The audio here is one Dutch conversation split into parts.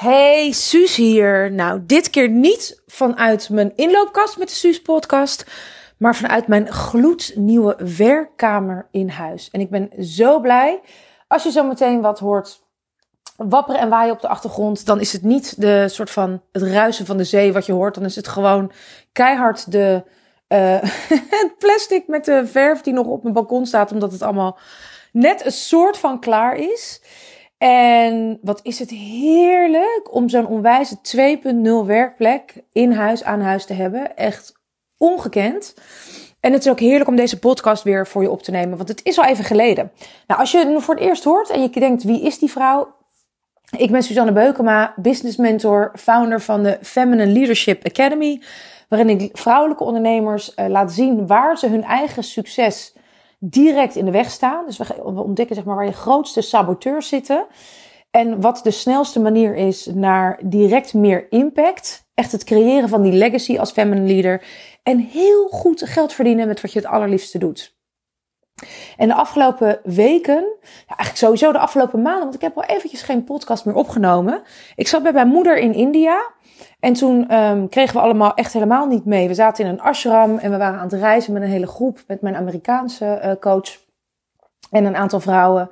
Hey, Suus hier. Nou, dit keer niet vanuit mijn inloopkast met de Suus podcast, maar vanuit mijn gloednieuwe werkkamer in huis. En ik ben zo blij. Als je zo meteen wat hoort wapperen en waaien op de achtergrond, dan is het niet de soort van het ruisen van de zee wat je hoort. Dan is het gewoon keihard de uh, het plastic met de verf die nog op mijn balkon staat, omdat het allemaal net een soort van klaar is. En wat is het heerlijk om zo'n onwijze 2.0 werkplek in huis aan huis te hebben. Echt ongekend. En het is ook heerlijk om deze podcast weer voor je op te nemen, want het is al even geleden. Nou, als je het voor het eerst hoort en je denkt, wie is die vrouw? Ik ben Suzanne Beukema, business mentor, founder van de Feminine Leadership Academy, waarin ik vrouwelijke ondernemers uh, laat zien waar ze hun eigen succes direct in de weg staan. Dus we, ontdekken zeg maar, waar je grootste saboteurs zitten. En wat de snelste manier is naar direct meer impact. Echt het creëren van die legacy als feminine leader. En heel goed geld verdienen met wat je het allerliefste doet. En de afgelopen weken, ja, eigenlijk sowieso de afgelopen maanden, want ik heb al eventjes geen podcast meer opgenomen. Ik zat bij mijn moeder in India. En toen um, kregen we allemaal echt helemaal niet mee. We zaten in een ashram en we waren aan het reizen met een hele groep. Met mijn Amerikaanse uh, coach en een aantal vrouwen.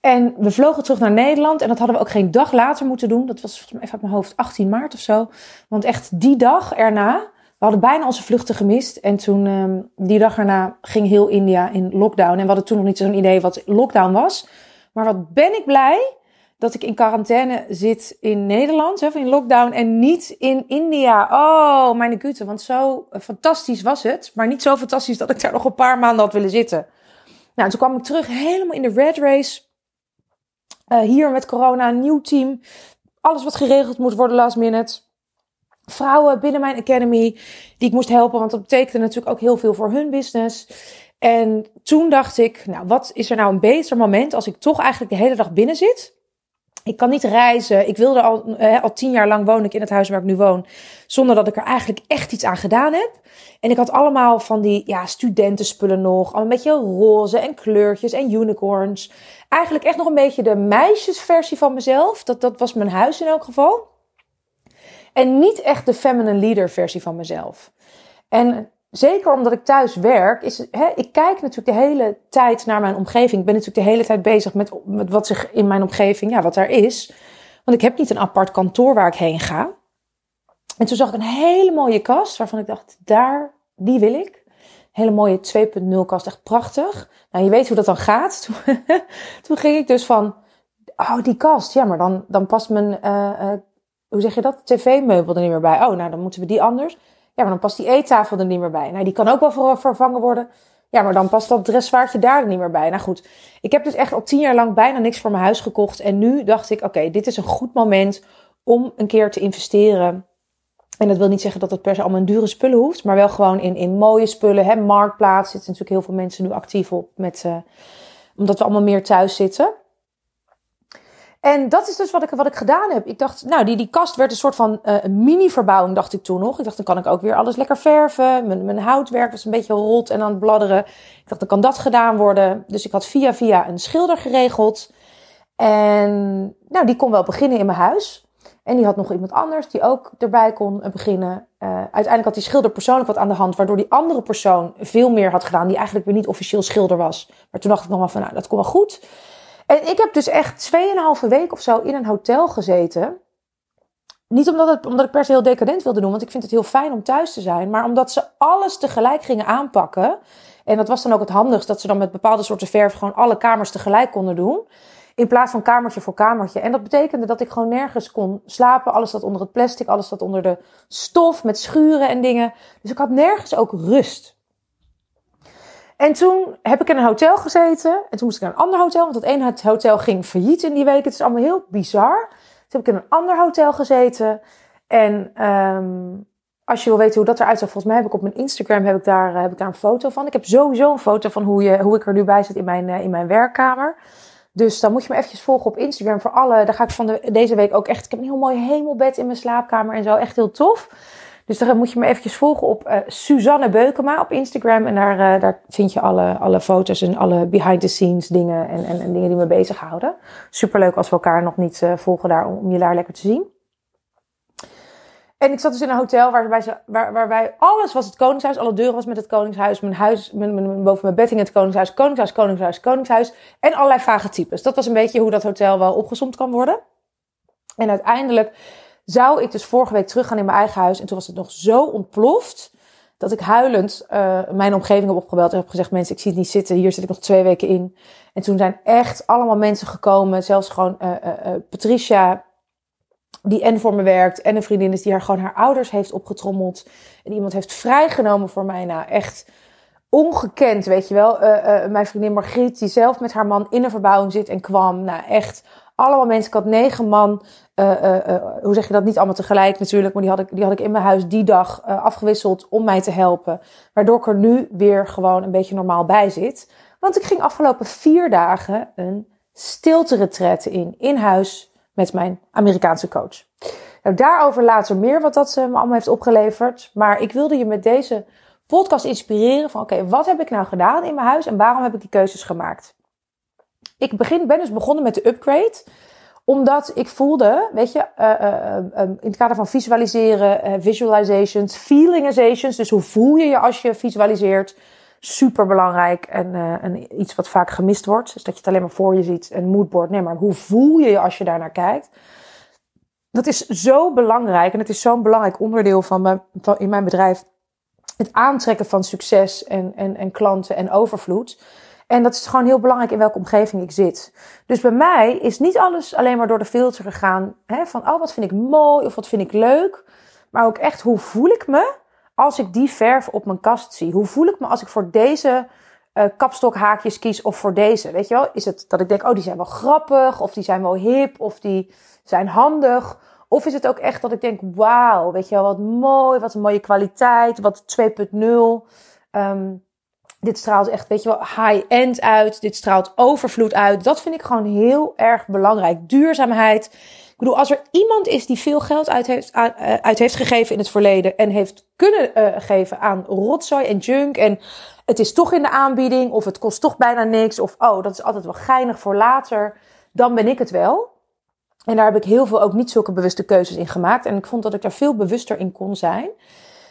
En we vlogen terug naar Nederland. En dat hadden we ook geen dag later moeten doen. Dat was volgens mij even uit mijn hoofd 18 maart of zo. Want echt die dag erna, hadden bijna onze vluchten gemist. En toen, um, die dag erna, ging heel India in lockdown. En we hadden toen nog niet zo'n idee wat lockdown was. Maar wat ben ik blij dat ik in quarantaine zit in Nederland, of in lockdown, en niet in India. Oh, mijn gute, want zo fantastisch was het. Maar niet zo fantastisch dat ik daar nog een paar maanden had willen zitten. Nou, toen kwam ik terug helemaal in de red race. Uh, hier met corona, nieuw team. Alles wat geregeld moet worden last minute. Vrouwen binnen mijn academy die ik moest helpen, want dat betekende natuurlijk ook heel veel voor hun business. En toen dacht ik, nou, wat is er nou een beter moment als ik toch eigenlijk de hele dag binnen zit? Ik kan niet reizen. Ik wilde al, eh, al tien jaar lang woon ik in het huis waar ik nu woon. Zonder dat ik er eigenlijk echt iets aan gedaan heb. En ik had allemaal van die ja, studentenspullen nog. Al een beetje roze en kleurtjes en unicorns. Eigenlijk echt nog een beetje de meisjesversie van mezelf. Dat, dat was mijn huis in elk geval. En niet echt de feminine leader versie van mezelf. En zeker omdat ik thuis werk, is, hè, ik kijk natuurlijk de hele tijd naar mijn omgeving. Ik ben natuurlijk de hele tijd bezig met, met wat zich in mijn omgeving, ja, wat er is. Want ik heb niet een apart kantoor waar ik heen ga. En toen zag ik een hele mooie kast waarvan ik dacht, daar, die wil ik. Hele mooie 2.0 kast, echt prachtig. Nou, je weet hoe dat dan gaat. Toen, ging ik dus van, oh, die kast, ja, maar dan, dan past mijn, uh, uh, hoe zeg je dat, tv-meubel er niet meer bij. Oh, nou, dan moeten we die anders. Ja, maar dan past die eettafel er niet meer bij. Nou, die kan ook wel vervangen worden. Ja, maar dan past dat dressoirtje daar niet meer bij. Nou goed, ik heb dus echt al tien jaar lang bijna niks voor mijn huis gekocht. En nu dacht ik, oké, dit is een goed moment om een keer te investeren. En dat wil niet zeggen dat het per se allemaal in dure spullen hoeft. Maar wel gewoon in, in mooie spullen. Hè, marktplaats zitten natuurlijk heel veel mensen nu actief op. Met, uh, omdat we allemaal meer thuis zitten. En dat is dus wat ik, wat ik gedaan heb. Ik dacht, nou, die, die kast werd een soort van uh, mini-verbouwing, dacht ik toen nog. Ik dacht, dan kan ik ook weer alles lekker verven. Mijn, mijn houtwerk was een beetje rot en aan het bladderen. Ik dacht, dan kan dat gedaan worden. Dus ik had via via een schilder geregeld. En nou, die kon wel beginnen in mijn huis. En die had nog iemand anders die ook erbij kon beginnen. Uh, uiteindelijk had die schilder persoonlijk wat aan de hand, waardoor die andere persoon veel meer had gedaan, die eigenlijk weer niet officieel schilder was. Maar toen dacht ik nog wel van, nou, dat komt wel goed. En ik heb dus echt 2,5 week of zo in een hotel gezeten. Niet omdat, het, omdat ik per se heel decadent wilde doen, want ik vind het heel fijn om thuis te zijn. Maar omdat ze alles tegelijk gingen aanpakken. En dat was dan ook het handigst, dat ze dan met bepaalde soorten verf gewoon alle kamers tegelijk konden doen. In plaats van kamertje voor kamertje. En dat betekende dat ik gewoon nergens kon slapen. Alles zat onder het plastic, alles zat onder de stof met schuren en dingen. Dus ik had nergens ook rust. En toen heb ik in een hotel gezeten. En toen moest ik naar een ander hotel. Want dat ene hotel ging failliet in die week. Het is allemaal heel bizar. Toen heb ik in een ander hotel gezeten. En um, als je wil weten hoe dat eruit zag, volgens mij heb ik op mijn Instagram heb ik daar, heb ik daar een foto van. Ik heb sowieso een foto van hoe, je, hoe ik er nu bij zit in mijn, in mijn werkkamer. Dus dan moet je me eventjes volgen op Instagram voor alle. Daar ga ik van de, deze week ook echt. Ik heb een heel mooi hemelbed in mijn slaapkamer en zo. Echt heel tof. Dus daar moet je me eventjes volgen op uh, Suzanne Beukema op Instagram. En daar, uh, daar vind je alle, alle foto's en alle behind the scenes dingen en, en, en dingen die me bezighouden. Superleuk als we elkaar nog niet uh, volgen daar om, je daar lekker te zien. En ik zat dus in een hotel waarbij, ze, waar, waarbij alles was het koningshuis. Alle deuren was met het koningshuis. Mijn huis, mijn, boven mijn bed hing het koningshuis. Koningshuis, koningshuis, koningshuis. En allerlei vage types. Dat was een beetje hoe dat hotel wel opgezomd kan worden. En uiteindelijk zou ik dus vorige week teruggaan in mijn eigen huis. En toen was het nog zo ontploft. Dat ik huilend uh, mijn omgeving heb opgebeld en heb gezegd: Mensen, ik zie het niet zitten. Hier zit ik nog twee weken in. En toen zijn echt allemaal mensen gekomen. Zelfs gewoon uh, uh, Patricia, die en voor me werkt. En een vriendin is die haar gewoon haar ouders heeft opgetrommeld. En iemand heeft vrijgenomen voor mij. Nou, echt ongekend, weet je wel. mijn vriendin Margriet, die zelf met haar man in een verbouwing zit en kwam. Nou, echt allemaal mensen. Ik had negen man. Uh, uh, hoe zeg je dat? Niet allemaal tegelijk natuurlijk. Maar die had ik, die had ik in mijn huis die dag afgewisseld om mij te helpen. Waardoor ik er nu weer gewoon een beetje normaal bij zit. Want ik ging afgelopen vier dagen een stilte in. In huis met mijn Amerikaanse coach. Nou, daarover later meer wat dat me allemaal heeft opgeleverd. Maar ik wilde je met deze podcast inspireren van oké, wat heb ik nou gedaan in mijn huis en waarom heb ik die keuzes gemaakt? Ik begin, ben dus begonnen met de upgrade omdat ik voelde, weet je, uh, uh, in het kader van visualiseren, visualizations, feelingizations. Dus hoe voel je je als je visualiseert? Super belangrijk en, iets wat vaak gemist wordt. Dus dat je het alleen maar voor je ziet, een moodboard. Nee, maar hoe voel je je als je daarnaar kijkt? Dat is zo belangrijk en het is zo'n belangrijk onderdeel van, mijn, van in mijn bedrijf. Het aantrekken van succes en, en, en klanten en overvloed. En dat is gewoon heel belangrijk in welke omgeving ik zit. Dus bij mij is niet alles alleen maar door de filter gegaan. Hè, van, oh, wat vind ik mooi of wat vind ik leuk. Maar ook echt, hoe voel ik me als ik die verf op mijn kast zie? Hoe voel ik me als ik voor deze uh, kapstokhaakjes kies of voor deze? Weet je wel? Is het dat ik denk, oh, die zijn wel grappig. Of die zijn wel hip. Of die zijn handig. Of is het ook echt dat ik denk, wauw, weet je wel, wat mooi. Wat een mooie kwaliteit. Wat 2.0. Um, dit straalt echt, weet je wel, high-end uit. Dit straalt overvloed uit. Dat vind ik gewoon heel erg belangrijk. Duurzaamheid. Ik bedoel, als er iemand is die veel geld uit heeft, eh, uit heeft gegeven in het verleden en heeft kunnen uh, geven aan rotzooi en junk en het is toch in de aanbieding of het kost toch bijna niks of oh, dat is altijd wel geinig voor later, dan ben ik het wel. En daar heb ik heel veel ook niet zulke bewuste keuzes in gemaakt en ik vond dat ik daar veel bewuster in kon zijn.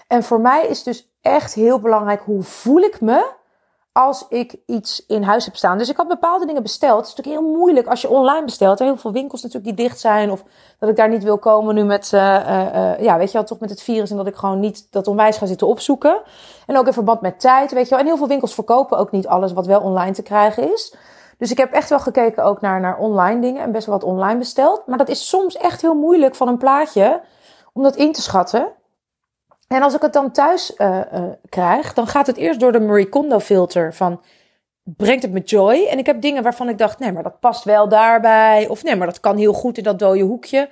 En voor mij is dus echt heel belangrijk hoe voel ik me als ik iets in huis heb staan. Dus ik had bepaalde dingen besteld. Het is natuurlijk heel moeilijk als je online bestelt. Er heel veel winkels natuurlijk die dicht zijn. Of dat ik daar niet wil komen nu met, uh, uh, ja, weet je wel, toch met het virus. En dat ik gewoon niet dat onwijs ga zitten opzoeken. En ook in verband met tijd, weet je wel. En heel veel winkels verkopen ook niet alles wat wel online te krijgen is. Dus ik heb echt wel gekeken ook naar, naar online dingen en best wel wat online besteld. Maar dat is soms echt heel moeilijk van een plaatje om dat in te schatten. En als ik het dan thuis uh, uh, krijg, dan gaat het eerst door de Marie Kondo filter van brengt het me joy? En ik heb dingen waarvan ik dacht, nee, maar dat past wel daarbij. Of nee, maar dat kan heel goed in dat dode hoekje.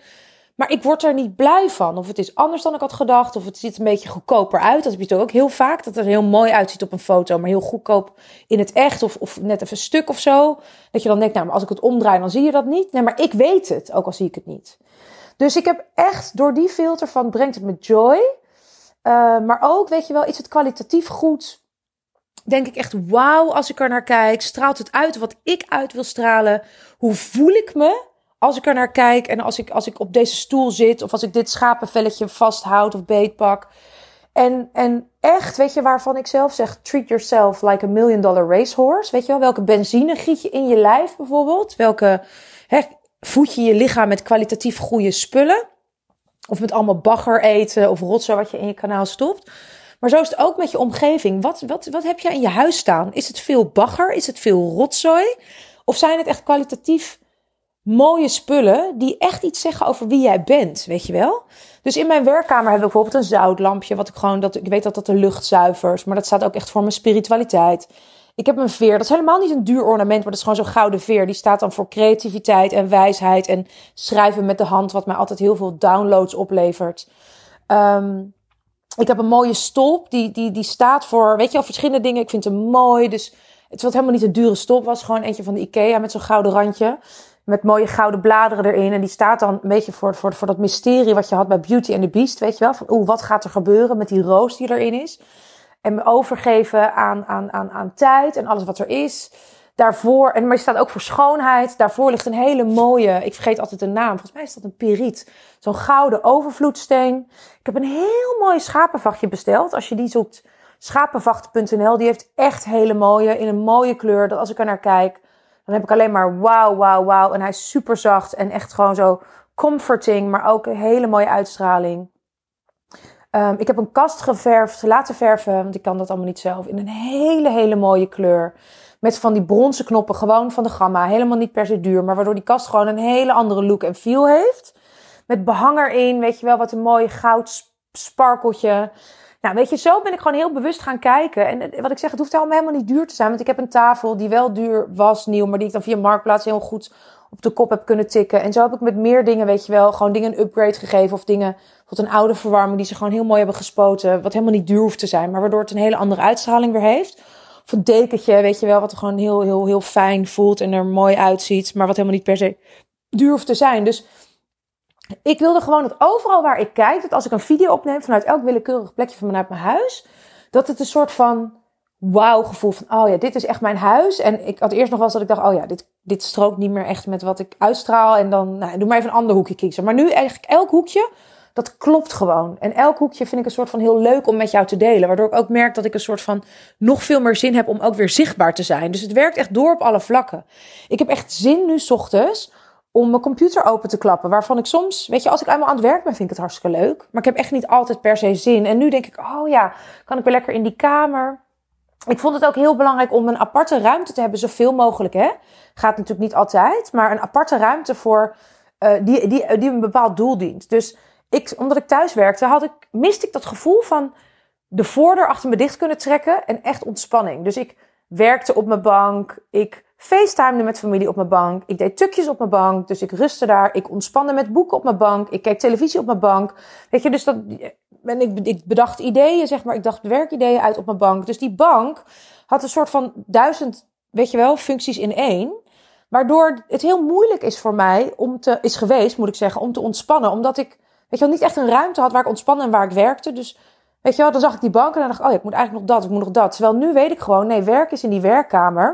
Maar ik word er niet blij van. Of het is anders dan ik had gedacht. Of het ziet een beetje goedkoper uit. Dat heb je toch ook heel vaak. Dat het er heel mooi uitziet op een foto. Maar heel goedkoop in het echt. Of, of net even stuk of zo. Dat je dan denkt, nou, maar als ik het omdraai, dan zie je dat niet. Nee, maar ik weet het. Ook al zie ik het niet. Dus ik heb echt door die filter van brengt het me joy uh, maar ook, weet je wel, is het kwalitatief goed? Denk ik echt, wauw, als ik er naar kijk. Straalt het uit wat ik uit wil stralen? Hoe voel ik me als ik er naar kijk? En als ik, als ik op deze stoel zit, of als ik dit schapenvelletje vasthoud of beetpak. En, en echt, weet je, waarvan ik zelf zeg: treat yourself like a million dollar racehorse. Weet je wel, welke benzine giet je in je lijf bijvoorbeeld? Welke hè, voed je je lichaam met kwalitatief goede spullen? Of met allemaal bagger eten of rotzooi wat je in je kanaal stopt. Maar zo is het ook met je omgeving. Wat, wat, wat heb jij in je huis staan? Is het veel bagger? Is het veel rotzooi? Of zijn het echt kwalitatief mooie spullen die echt iets zeggen over wie jij bent, weet je wel? Dus in mijn werkkamer heb ik bijvoorbeeld een zoutlampje, wat ik gewoon, dat, ik weet dat dat de lucht zuivert, maar dat staat ook echt voor mijn spiritualiteit. Ik heb een veer. Dat is helemaal niet een duur ornament, maar dat is gewoon zo'n gouden veer. Die staat dan voor creativiteit en wijsheid en schrijven met de hand, wat mij altijd heel veel downloads oplevert. Um, ik heb een mooie stolp, die, die, die staat voor, weet je al, verschillende dingen. Ik vind hem mooi, dus het was helemaal niet een dure stolp, was gewoon eentje van de Ikea met zo'n gouden randje. Met mooie gouden bladeren erin. En die staat dan een beetje voor, voor, voor dat mysterie wat je had bij Beauty and the Beast, weet je wel. Van, oeh, wat gaat er gebeuren met die roos die erin is? En me overgeven aan, aan, aan, aan tijd en alles wat er is. Daarvoor, en maar je staat ook voor schoonheid. Daarvoor ligt een hele mooie, ik vergeet altijd de naam. Volgens mij is dat een periet. Zo'n gouden overvloedsteen. Ik heb een heel mooi schapenvachtje besteld. Als je die zoekt, schapenvacht.nl. Die heeft echt hele mooie, in een mooie kleur. Dat als ik er naar kijk, dan heb ik alleen maar wauw, wauw, wauw. En hij is super zacht en echt gewoon zo comforting, maar ook een hele mooie uitstraling. Um, ik heb een kast geverfd, laten verven, want ik kan dat allemaal niet zelf, in een hele, hele mooie kleur. Met van die bronzen knoppen, gewoon van de gamma. Helemaal niet per se duur, maar waardoor die kast gewoon een hele andere look en feel heeft. Met behang erin, weet je wel, wat een mooi goud sparkeltje. Nou, weet je, zo ben ik gewoon heel bewust gaan kijken. En wat ik zeg, het hoeft allemaal helemaal niet duur te zijn. Want ik heb een tafel die wel duur was, nieuw, maar die ik dan via Marktplaats heel goed op de kop heb kunnen tikken. En zo heb ik met meer dingen, weet je wel, gewoon dingen een upgrade gegeven. Of dingen, tot een oude verwarming die ze gewoon heel mooi hebben gespoten. Wat helemaal niet duur hoeft te zijn, maar waardoor het een hele andere uitstraling weer heeft. Of een dekentje, weet je wel, wat er gewoon heel, heel, heel fijn voelt en er mooi uitziet. Maar wat helemaal niet per se duur hoeft te zijn. Dus ik wilde gewoon dat overal waar ik kijk, dat als ik een video opneem vanuit elk willekeurig plekje van vanuit mijn huis, dat het een soort van wauw gevoel van, oh ja, dit is echt mijn huis. En ik had eerst nog wel eens dat ik dacht, oh ja, dit, dit strookt niet meer echt met wat ik uitstraal. En dan, nou, doe maar even een ander hoekje kiezen. Maar nu eigenlijk elk hoekje, dat klopt gewoon. En elk hoekje vind ik een soort van heel leuk om met jou te delen. Waardoor ik ook merk dat ik een soort van nog veel meer zin heb om ook weer zichtbaar te zijn. Dus het werkt echt door op alle vlakken. Ik heb echt zin nu ochtends om mijn computer open te klappen. Waarvan ik soms, weet je, als ik eenmaal aan het werk ben, vind ik het hartstikke leuk. Maar ik heb echt niet altijd per se zin. En nu denk ik, oh ja, kan ik weer lekker in die kamer. Ik vond het ook heel belangrijk om een aparte ruimte te hebben, zoveel mogelijk. Hè? Gaat natuurlijk niet altijd, maar een aparte ruimte voor uh, die, die, die een bepaald doel dient. Dus ik, omdat ik thuis werkte, had ik, miste ik dat gevoel van de voordeur achter me dicht kunnen trekken en echt ontspanning. Dus ik werkte op mijn bank, ik facetimede met familie op mijn bank, ik deed tukjes op mijn bank, dus ik rustte daar, ik ontspande met boeken op mijn bank, ik keek televisie op mijn bank. Weet je, dus dat, ik, ik bedacht ideeën, zeg maar, ik dacht werkideeën uit op mijn bank. Dus die bank had een soort van duizend, weet je wel, functies in één. Waardoor het heel moeilijk is voor mij om te, is geweest, moet ik zeggen, om te ontspannen. Omdat ik, weet je wel, niet echt een ruimte had waar ik ontspannen en waar ik werkte. Dus, weet je wel, dan zag ik die bank en dan dacht ik, oh ik moet eigenlijk nog dat, ik moet nog dat. Terwijl nu weet ik gewoon, nee, werk is in die werkkamer.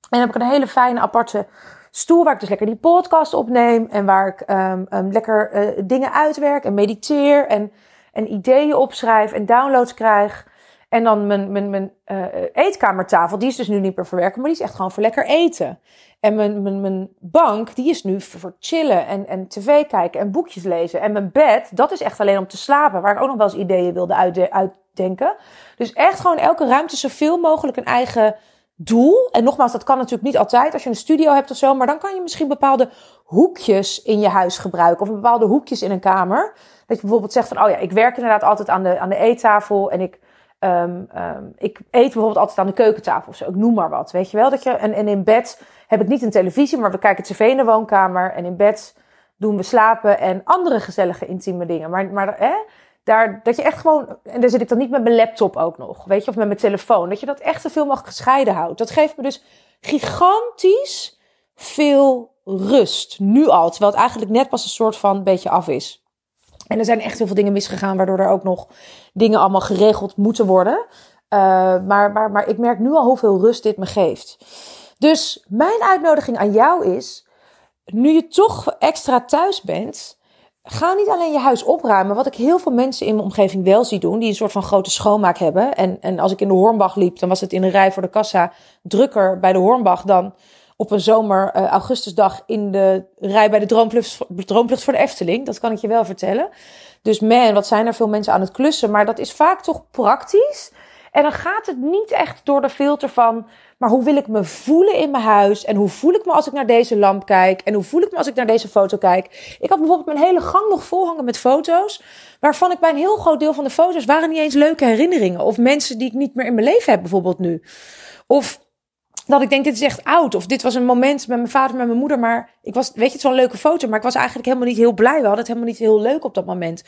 En dan heb ik een hele fijne aparte stoel waar ik dus lekker die podcast opneem. En waar ik um, um, lekker uh, dingen uitwerk en mediteer. En en ideeën opschrijf en downloads krijg. En dan mijn, mijn, mijn uh, eetkamertafel, die is dus nu niet meer verwerken, maar die is echt gewoon voor lekker eten. En mijn, mijn, mijn bank, die is nu voor chillen en, en tv kijken en boekjes lezen. En mijn bed, dat is echt alleen om te slapen, waar ik ook nog wel eens ideeën wilde uitdenken. Dus echt gewoon elke ruimte zoveel mogelijk een eigen doel. En nogmaals, dat kan natuurlijk niet altijd als je een studio hebt of zo, maar dan kan je misschien bepaalde hoekjes in je huis gebruiken of bepaalde hoekjes in een kamer. Dat je bijvoorbeeld zegt van, oh ja, ik werk inderdaad altijd aan de, aan de eettafel en ik, um, um, ik eet bijvoorbeeld altijd aan de keukentafel of zo. Ik noem maar wat, weet je wel. Dat je, en, in bed heb ik niet een televisie, maar we kijken tv in de woonkamer. En in bed doen we slapen en andere gezellige intieme dingen. Maar, maar hè, daar, dat je echt gewoon, en daar zit ik dan niet met mijn laptop ook nog, weet je, of met mijn telefoon. Dat je dat echt zoveel mogelijk gescheiden houdt. Dat geeft me dus gigantisch veel rust. Nu al, terwijl het eigenlijk net pas een soort van beetje af is. En er zijn echt heel veel dingen misgegaan, waardoor er ook nog dingen allemaal geregeld moeten worden. Uh, maar, maar, maar ik merk nu al hoeveel rust dit me geeft. Dus mijn uitnodiging aan jou is, nu je toch extra thuis bent, ga niet alleen je huis opruimen. Wat ik heel veel mensen in mijn omgeving wel zie doen, die een soort van grote schoonmaak hebben. En, en als ik in de Hornbach liep, dan was het in de rij voor de kassa drukker bij de Hornbach dan op een zomer uh, augustusdag in de rij bij de droomvlucht voor de Efteling. Dat kan ik je wel vertellen. Dus man, wat zijn er veel mensen aan het klussen. Maar dat is vaak toch praktisch. En dan gaat het niet echt door de filter van, maar hoe wil ik me voelen in mijn huis? En hoe voel ik me als ik naar deze lamp kijk? En hoe voel ik me als ik naar deze foto kijk? Ik had bijvoorbeeld mijn hele gang nog vol hangen met foto's, waarvan ik bij een heel groot deel van de foto's waren niet eens leuke herinneringen. Of mensen die ik niet meer in mijn leven heb, bijvoorbeeld nu. Of dat ik denk, dit is echt oud. Of dit was een moment met mijn vader, met mijn moeder. Maar ik was, weet je, het is wel een leuke foto. Maar ik was eigenlijk helemaal niet heel blij. We hadden het helemaal niet heel leuk op dat moment.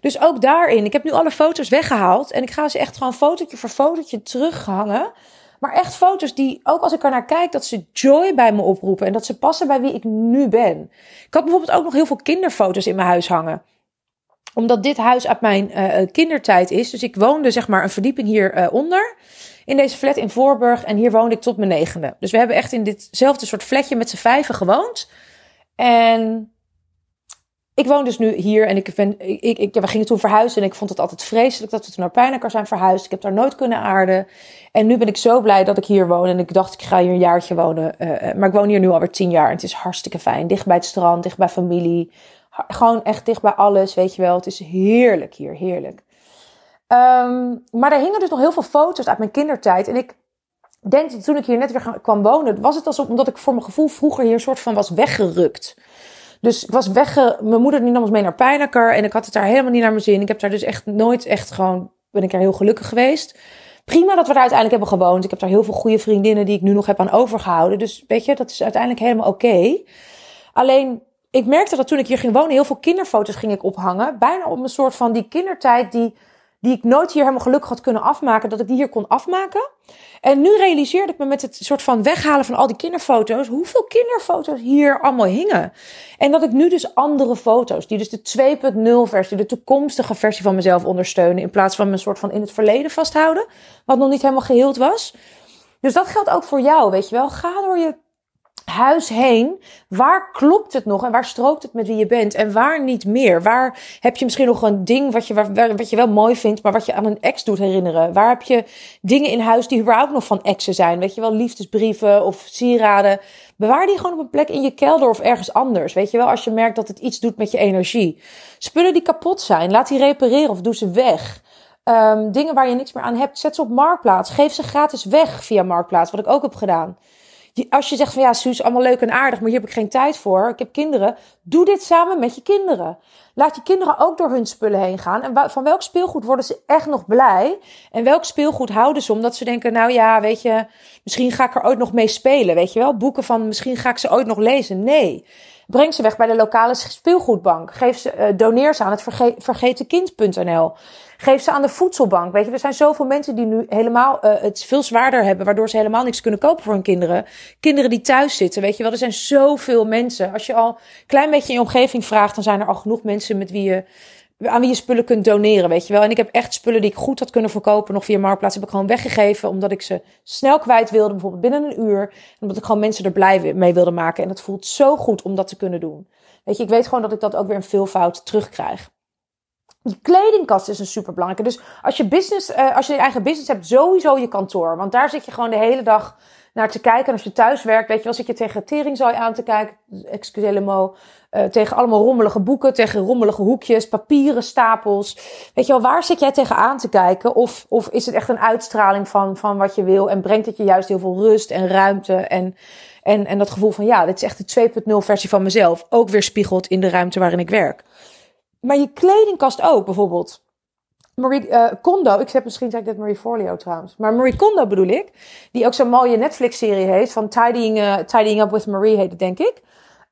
Dus ook daarin. Ik heb nu alle foto's weggehaald. En ik ga ze echt gewoon fotootje voor fotootje terughangen. Maar echt foto's die, ook als ik er naar kijk, dat ze joy bij me oproepen. En dat ze passen bij wie ik nu ben. Ik had bijvoorbeeld ook nog heel veel kinderfoto's in mijn huis hangen. omdat dit huis uit mijn uh, kindertijd is. Dus ik woonde zeg maar een verdieping hieronder. Onder, in deze flat in Voorburg. En hier woonde ik tot mijn negende. Dus we hebben echt in ditzelfde soort flatje met z'n vijven gewoond. En ik woon dus nu hier en ik ben, ik, ik, we gingen toen verhuizen en ik vond het altijd vreselijk dat we toen naar Pijnakker zijn verhuisd. Ik heb daar nooit kunnen aarden. En nu ben ik zo blij dat ik hier woon en ik dacht ik ga hier een jaartje wonen. Uh, maar ik woon hier nu alweer tien jaar en het is hartstikke fijn. Dicht bij het strand, dicht bij familie. Gewoon echt dicht bij alles, weet je wel. Het is heerlijk hier, heerlijk. Um, maar er hingen dus nog heel veel foto's uit mijn kindertijd. En ik denk dat toen ik hier net weer kwam wonen, was het alsof omdat ik voor mijn gevoel vroeger hier een soort van was weggerukt. Dus ik was wegge... Mijn moeder die nam ons mee naar Pijnakker. En ik had het daar helemaal niet naar mijn zin. Ik heb daar dus echt nooit echt gewoon... Ben ik daar heel gelukkig geweest. Prima dat we daar uiteindelijk hebben gewoond. Ik heb daar heel veel goede vriendinnen die ik nu nog heb aan overgehouden. Dus weet je, dat is uiteindelijk helemaal oké. Alleen, ik merkte dat toen ik hier ging wonen, heel veel kinderfoto's ging ik ophangen. Bijna op een soort van die kindertijd die die ik nooit hier helemaal gelukkig had kunnen afmaken, dat ik die hier kon afmaken. En nu realiseerde ik me met het soort van weghalen van al die kinderfoto's, hoeveel kinderfoto's hier allemaal hingen. En dat ik nu dus andere foto's, die dus de 2.0 versie, de toekomstige versie van mezelf ondersteunen, in plaats van mijn soort van in het verleden vasthouden, wat nog niet helemaal geheeld was. Dus dat geldt ook voor jou, weet je wel. Ga door je huis heen. Waar klopt het nog en waar strookt het met wie je bent en waar niet meer? Waar heb je misschien nog een ding wat je, wat je wel mooi vindt, maar wat je aan een ex doet herinneren? Waar heb je dingen in huis die überhaupt nog van exen zijn? Weet je wel, liefdesbrieven of sieraden. Bewaar die gewoon op een plek in je kelder of ergens anders. Weet je wel, als je merkt dat het iets doet met je energie. Spullen die kapot zijn, laat die repareren of doe ze weg. Um, dingen waar je niks meer aan hebt, zet ze op Marktplaats. Geef ze gratis weg via Marktplaats, wat ik ook heb gedaan als je zegt van ja, Suus, allemaal leuk en aardig, maar hier heb ik geen tijd voor. Ik heb kinderen. Doe dit samen met je kinderen. Laat je kinderen ook door hun spullen heen gaan. En van welk speelgoed worden ze echt nog blij? En welk speelgoed houden ze omdat ze denken, nou ja, weet je, misschien ga ik er ooit nog mee spelen. Weet je wel, boeken van misschien ga ik ze ooit nog lezen. Nee. Breng ze weg bij de lokale speelgoedbank. Geef ze, uh, doneer ze aan het verge vergetenkind.nl. Geef ze aan de voedselbank. Weet je, er zijn zoveel mensen die nu helemaal uh, het veel zwaarder hebben, waardoor ze helemaal niks kunnen kopen voor hun kinderen. Kinderen die thuis zitten, weet je wel, er zijn zoveel mensen. Als je al een klein beetje in je omgeving vraagt, dan zijn er al genoeg mensen met wie je aan wie je spullen kunt doneren, weet je wel. En ik heb echt spullen die ik goed had kunnen verkopen, nog via Marktplaats, heb ik gewoon weggegeven, omdat ik ze snel kwijt wilde, bijvoorbeeld binnen een uur. En omdat ik gewoon mensen er blij mee wilde maken. En het voelt zo goed om dat te kunnen doen. Weet je, ik weet gewoon dat ik dat ook weer een veelvoud terugkrijg. Je kledingkast is een superbelangrijke. Dus als je business, uh, als je je eigen business hebt, sowieso je kantoor. Want daar zit je gewoon de hele dag naar te kijken. En als je thuis werkt, weet je wel, zit je tegen teringzooi aan te kijken. Excusez mot. Uh, tegen allemaal rommelige boeken, tegen rommelige hoekjes, papieren, stapels. Weet je wel, waar zit jij tegen aan te kijken? Of, of is het echt een uitstraling van, van wat je wil? En brengt het je juist heel veel rust en ruimte en, en, en dat gevoel van, ja, dit is echt de 2.0 versie van mezelf. Ook weer spiegelt in de ruimte waarin ik werk. Maar je kledingkast ook, bijvoorbeeld. Marie uh, Kondo, ik heb misschien zeg ik dit Marie Forleo trouwens. Maar Marie Kondo bedoel ik. Die ook zo'n mooie Netflix-serie heeft. Van Tidying, uh, Tidying Up with Marie heet het, denk ik.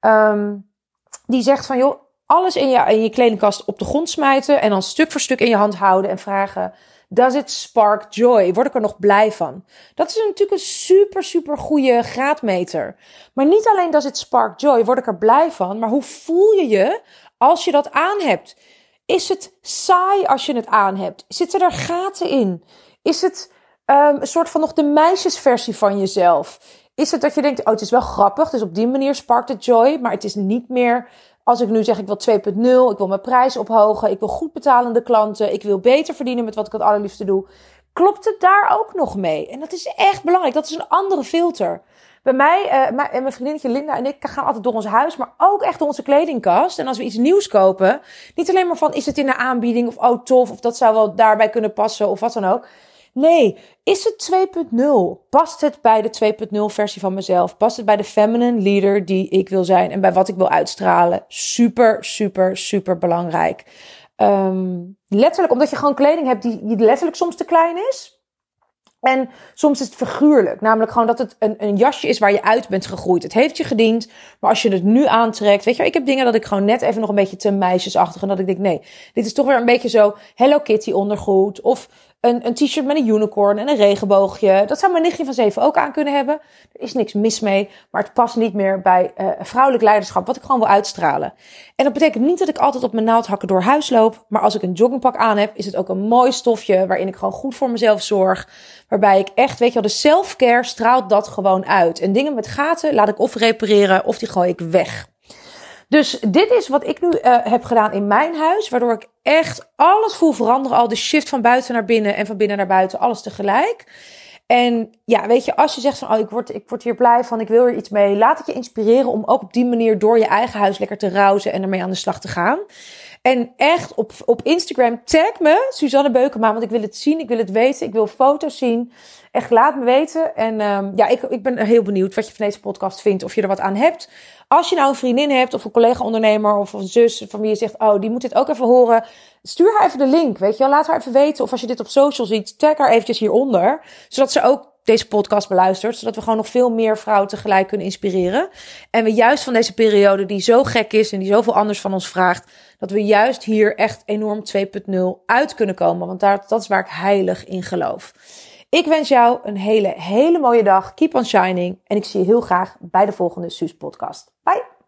Um, die zegt van, joh, alles in je, in je kledingkast op de grond smijten. En dan stuk voor stuk in je hand houden en vragen... Does it spark joy? Word ik er nog blij van? Dat is natuurlijk een super, super goede graadmeter. Maar niet alleen does it spark joy, word ik er blij van. Maar hoe voel je je als je dat aan hebt? Is het saai als je het aan hebt? Zitten er gaten in? Is het um, een soort van nog de meisjesversie van jezelf? Is het dat je denkt, oh, het is wel grappig, dus op die manier sparkt het joy, maar het is niet meer als ik nu zeg, ik wil 2.0, ik wil mijn prijs ophogen, ik wil goed betalende klanten, ik wil beter verdienen met wat ik het allerliefste doe. Klopt het daar ook nog mee? En dat is echt belangrijk. Dat is een andere filter. Bij mij uh, en mijn vriendinnetje Linda en ik gaan altijd door ons huis, maar ook echt door onze kledingkast. En als we iets nieuws kopen, niet alleen maar van is het in de aanbieding of oh tof of dat zou wel daarbij kunnen passen of wat dan ook. Nee, is het 2.0? Past het bij de 2.0 versie van mezelf? Past het bij de feminine leader die ik wil zijn en bij wat ik wil uitstralen? Super, super, super belangrijk. Um, letterlijk, omdat je gewoon kleding hebt die, die letterlijk soms te klein is. En soms is het figuurlijk. Namelijk gewoon dat het een, een jasje is waar je uit bent gegroeid. Het heeft je gediend. Maar als je het nu aantrekt. Weet je, ik heb dingen dat ik gewoon net even nog een beetje te meisjesachtig. En dat ik denk, nee, dit is toch weer een beetje zo Hello Kitty ondergoed. Of een, een t-shirt met een unicorn en een regenboogje. Dat zou mijn nichtje van zeven ook aan kunnen hebben. Er is niks mis mee, maar het past niet meer bij uh, vrouwelijk leiderschap, wat ik gewoon wil uitstralen. En dat betekent niet dat ik altijd op mijn naaldhakken door huis loop, maar als ik een joggingpak aan heb, is het ook een mooi stofje waarin ik gewoon goed voor mezelf zorg. Waarbij ik echt, weet je wel, de self-care straalt dat gewoon uit. En dingen met gaten laat ik of repareren of die gooi ik weg. Dus dit is wat ik nu uh, heb gedaan in mijn huis, waardoor ik echt alles voel veranderen. Al de shift van buiten naar binnen en van binnen naar buiten, alles tegelijk. En ja, weet je, als je zegt van, oh, ik word, ik word hier blij van, ik wil er iets mee. Laat het je inspireren om ook op die manier door je eigen huis lekker te rousen en ermee aan de slag te gaan. En echt op, op Instagram tag me, Suzanne Beukema, want ik wil het zien, ik wil het weten, ik wil foto's zien. Echt, laat me weten. En um, ja, ik, ik ben heel benieuwd wat je van deze podcast vindt, of je er wat aan hebt. Als je nou een vriendin hebt, of een collega-ondernemer, of een zus van wie je zegt, oh, die moet dit ook even horen. Stuur haar even de link, weet je wel. Laat haar even weten. Of als je dit op social ziet, tag haar eventjes hieronder. Zodat ze ook deze podcast beluistert. Zodat we gewoon nog veel meer vrouwen tegelijk kunnen inspireren. En we juist van deze periode die zo gek is en die zoveel anders van ons vraagt. Dat we juist hier echt enorm 2.0 uit kunnen komen. Want daar, dat is waar ik heilig in geloof. Ik wens jou een hele, hele mooie dag. Keep on shining. En ik zie je heel graag bij de volgende Suus podcast. Bye!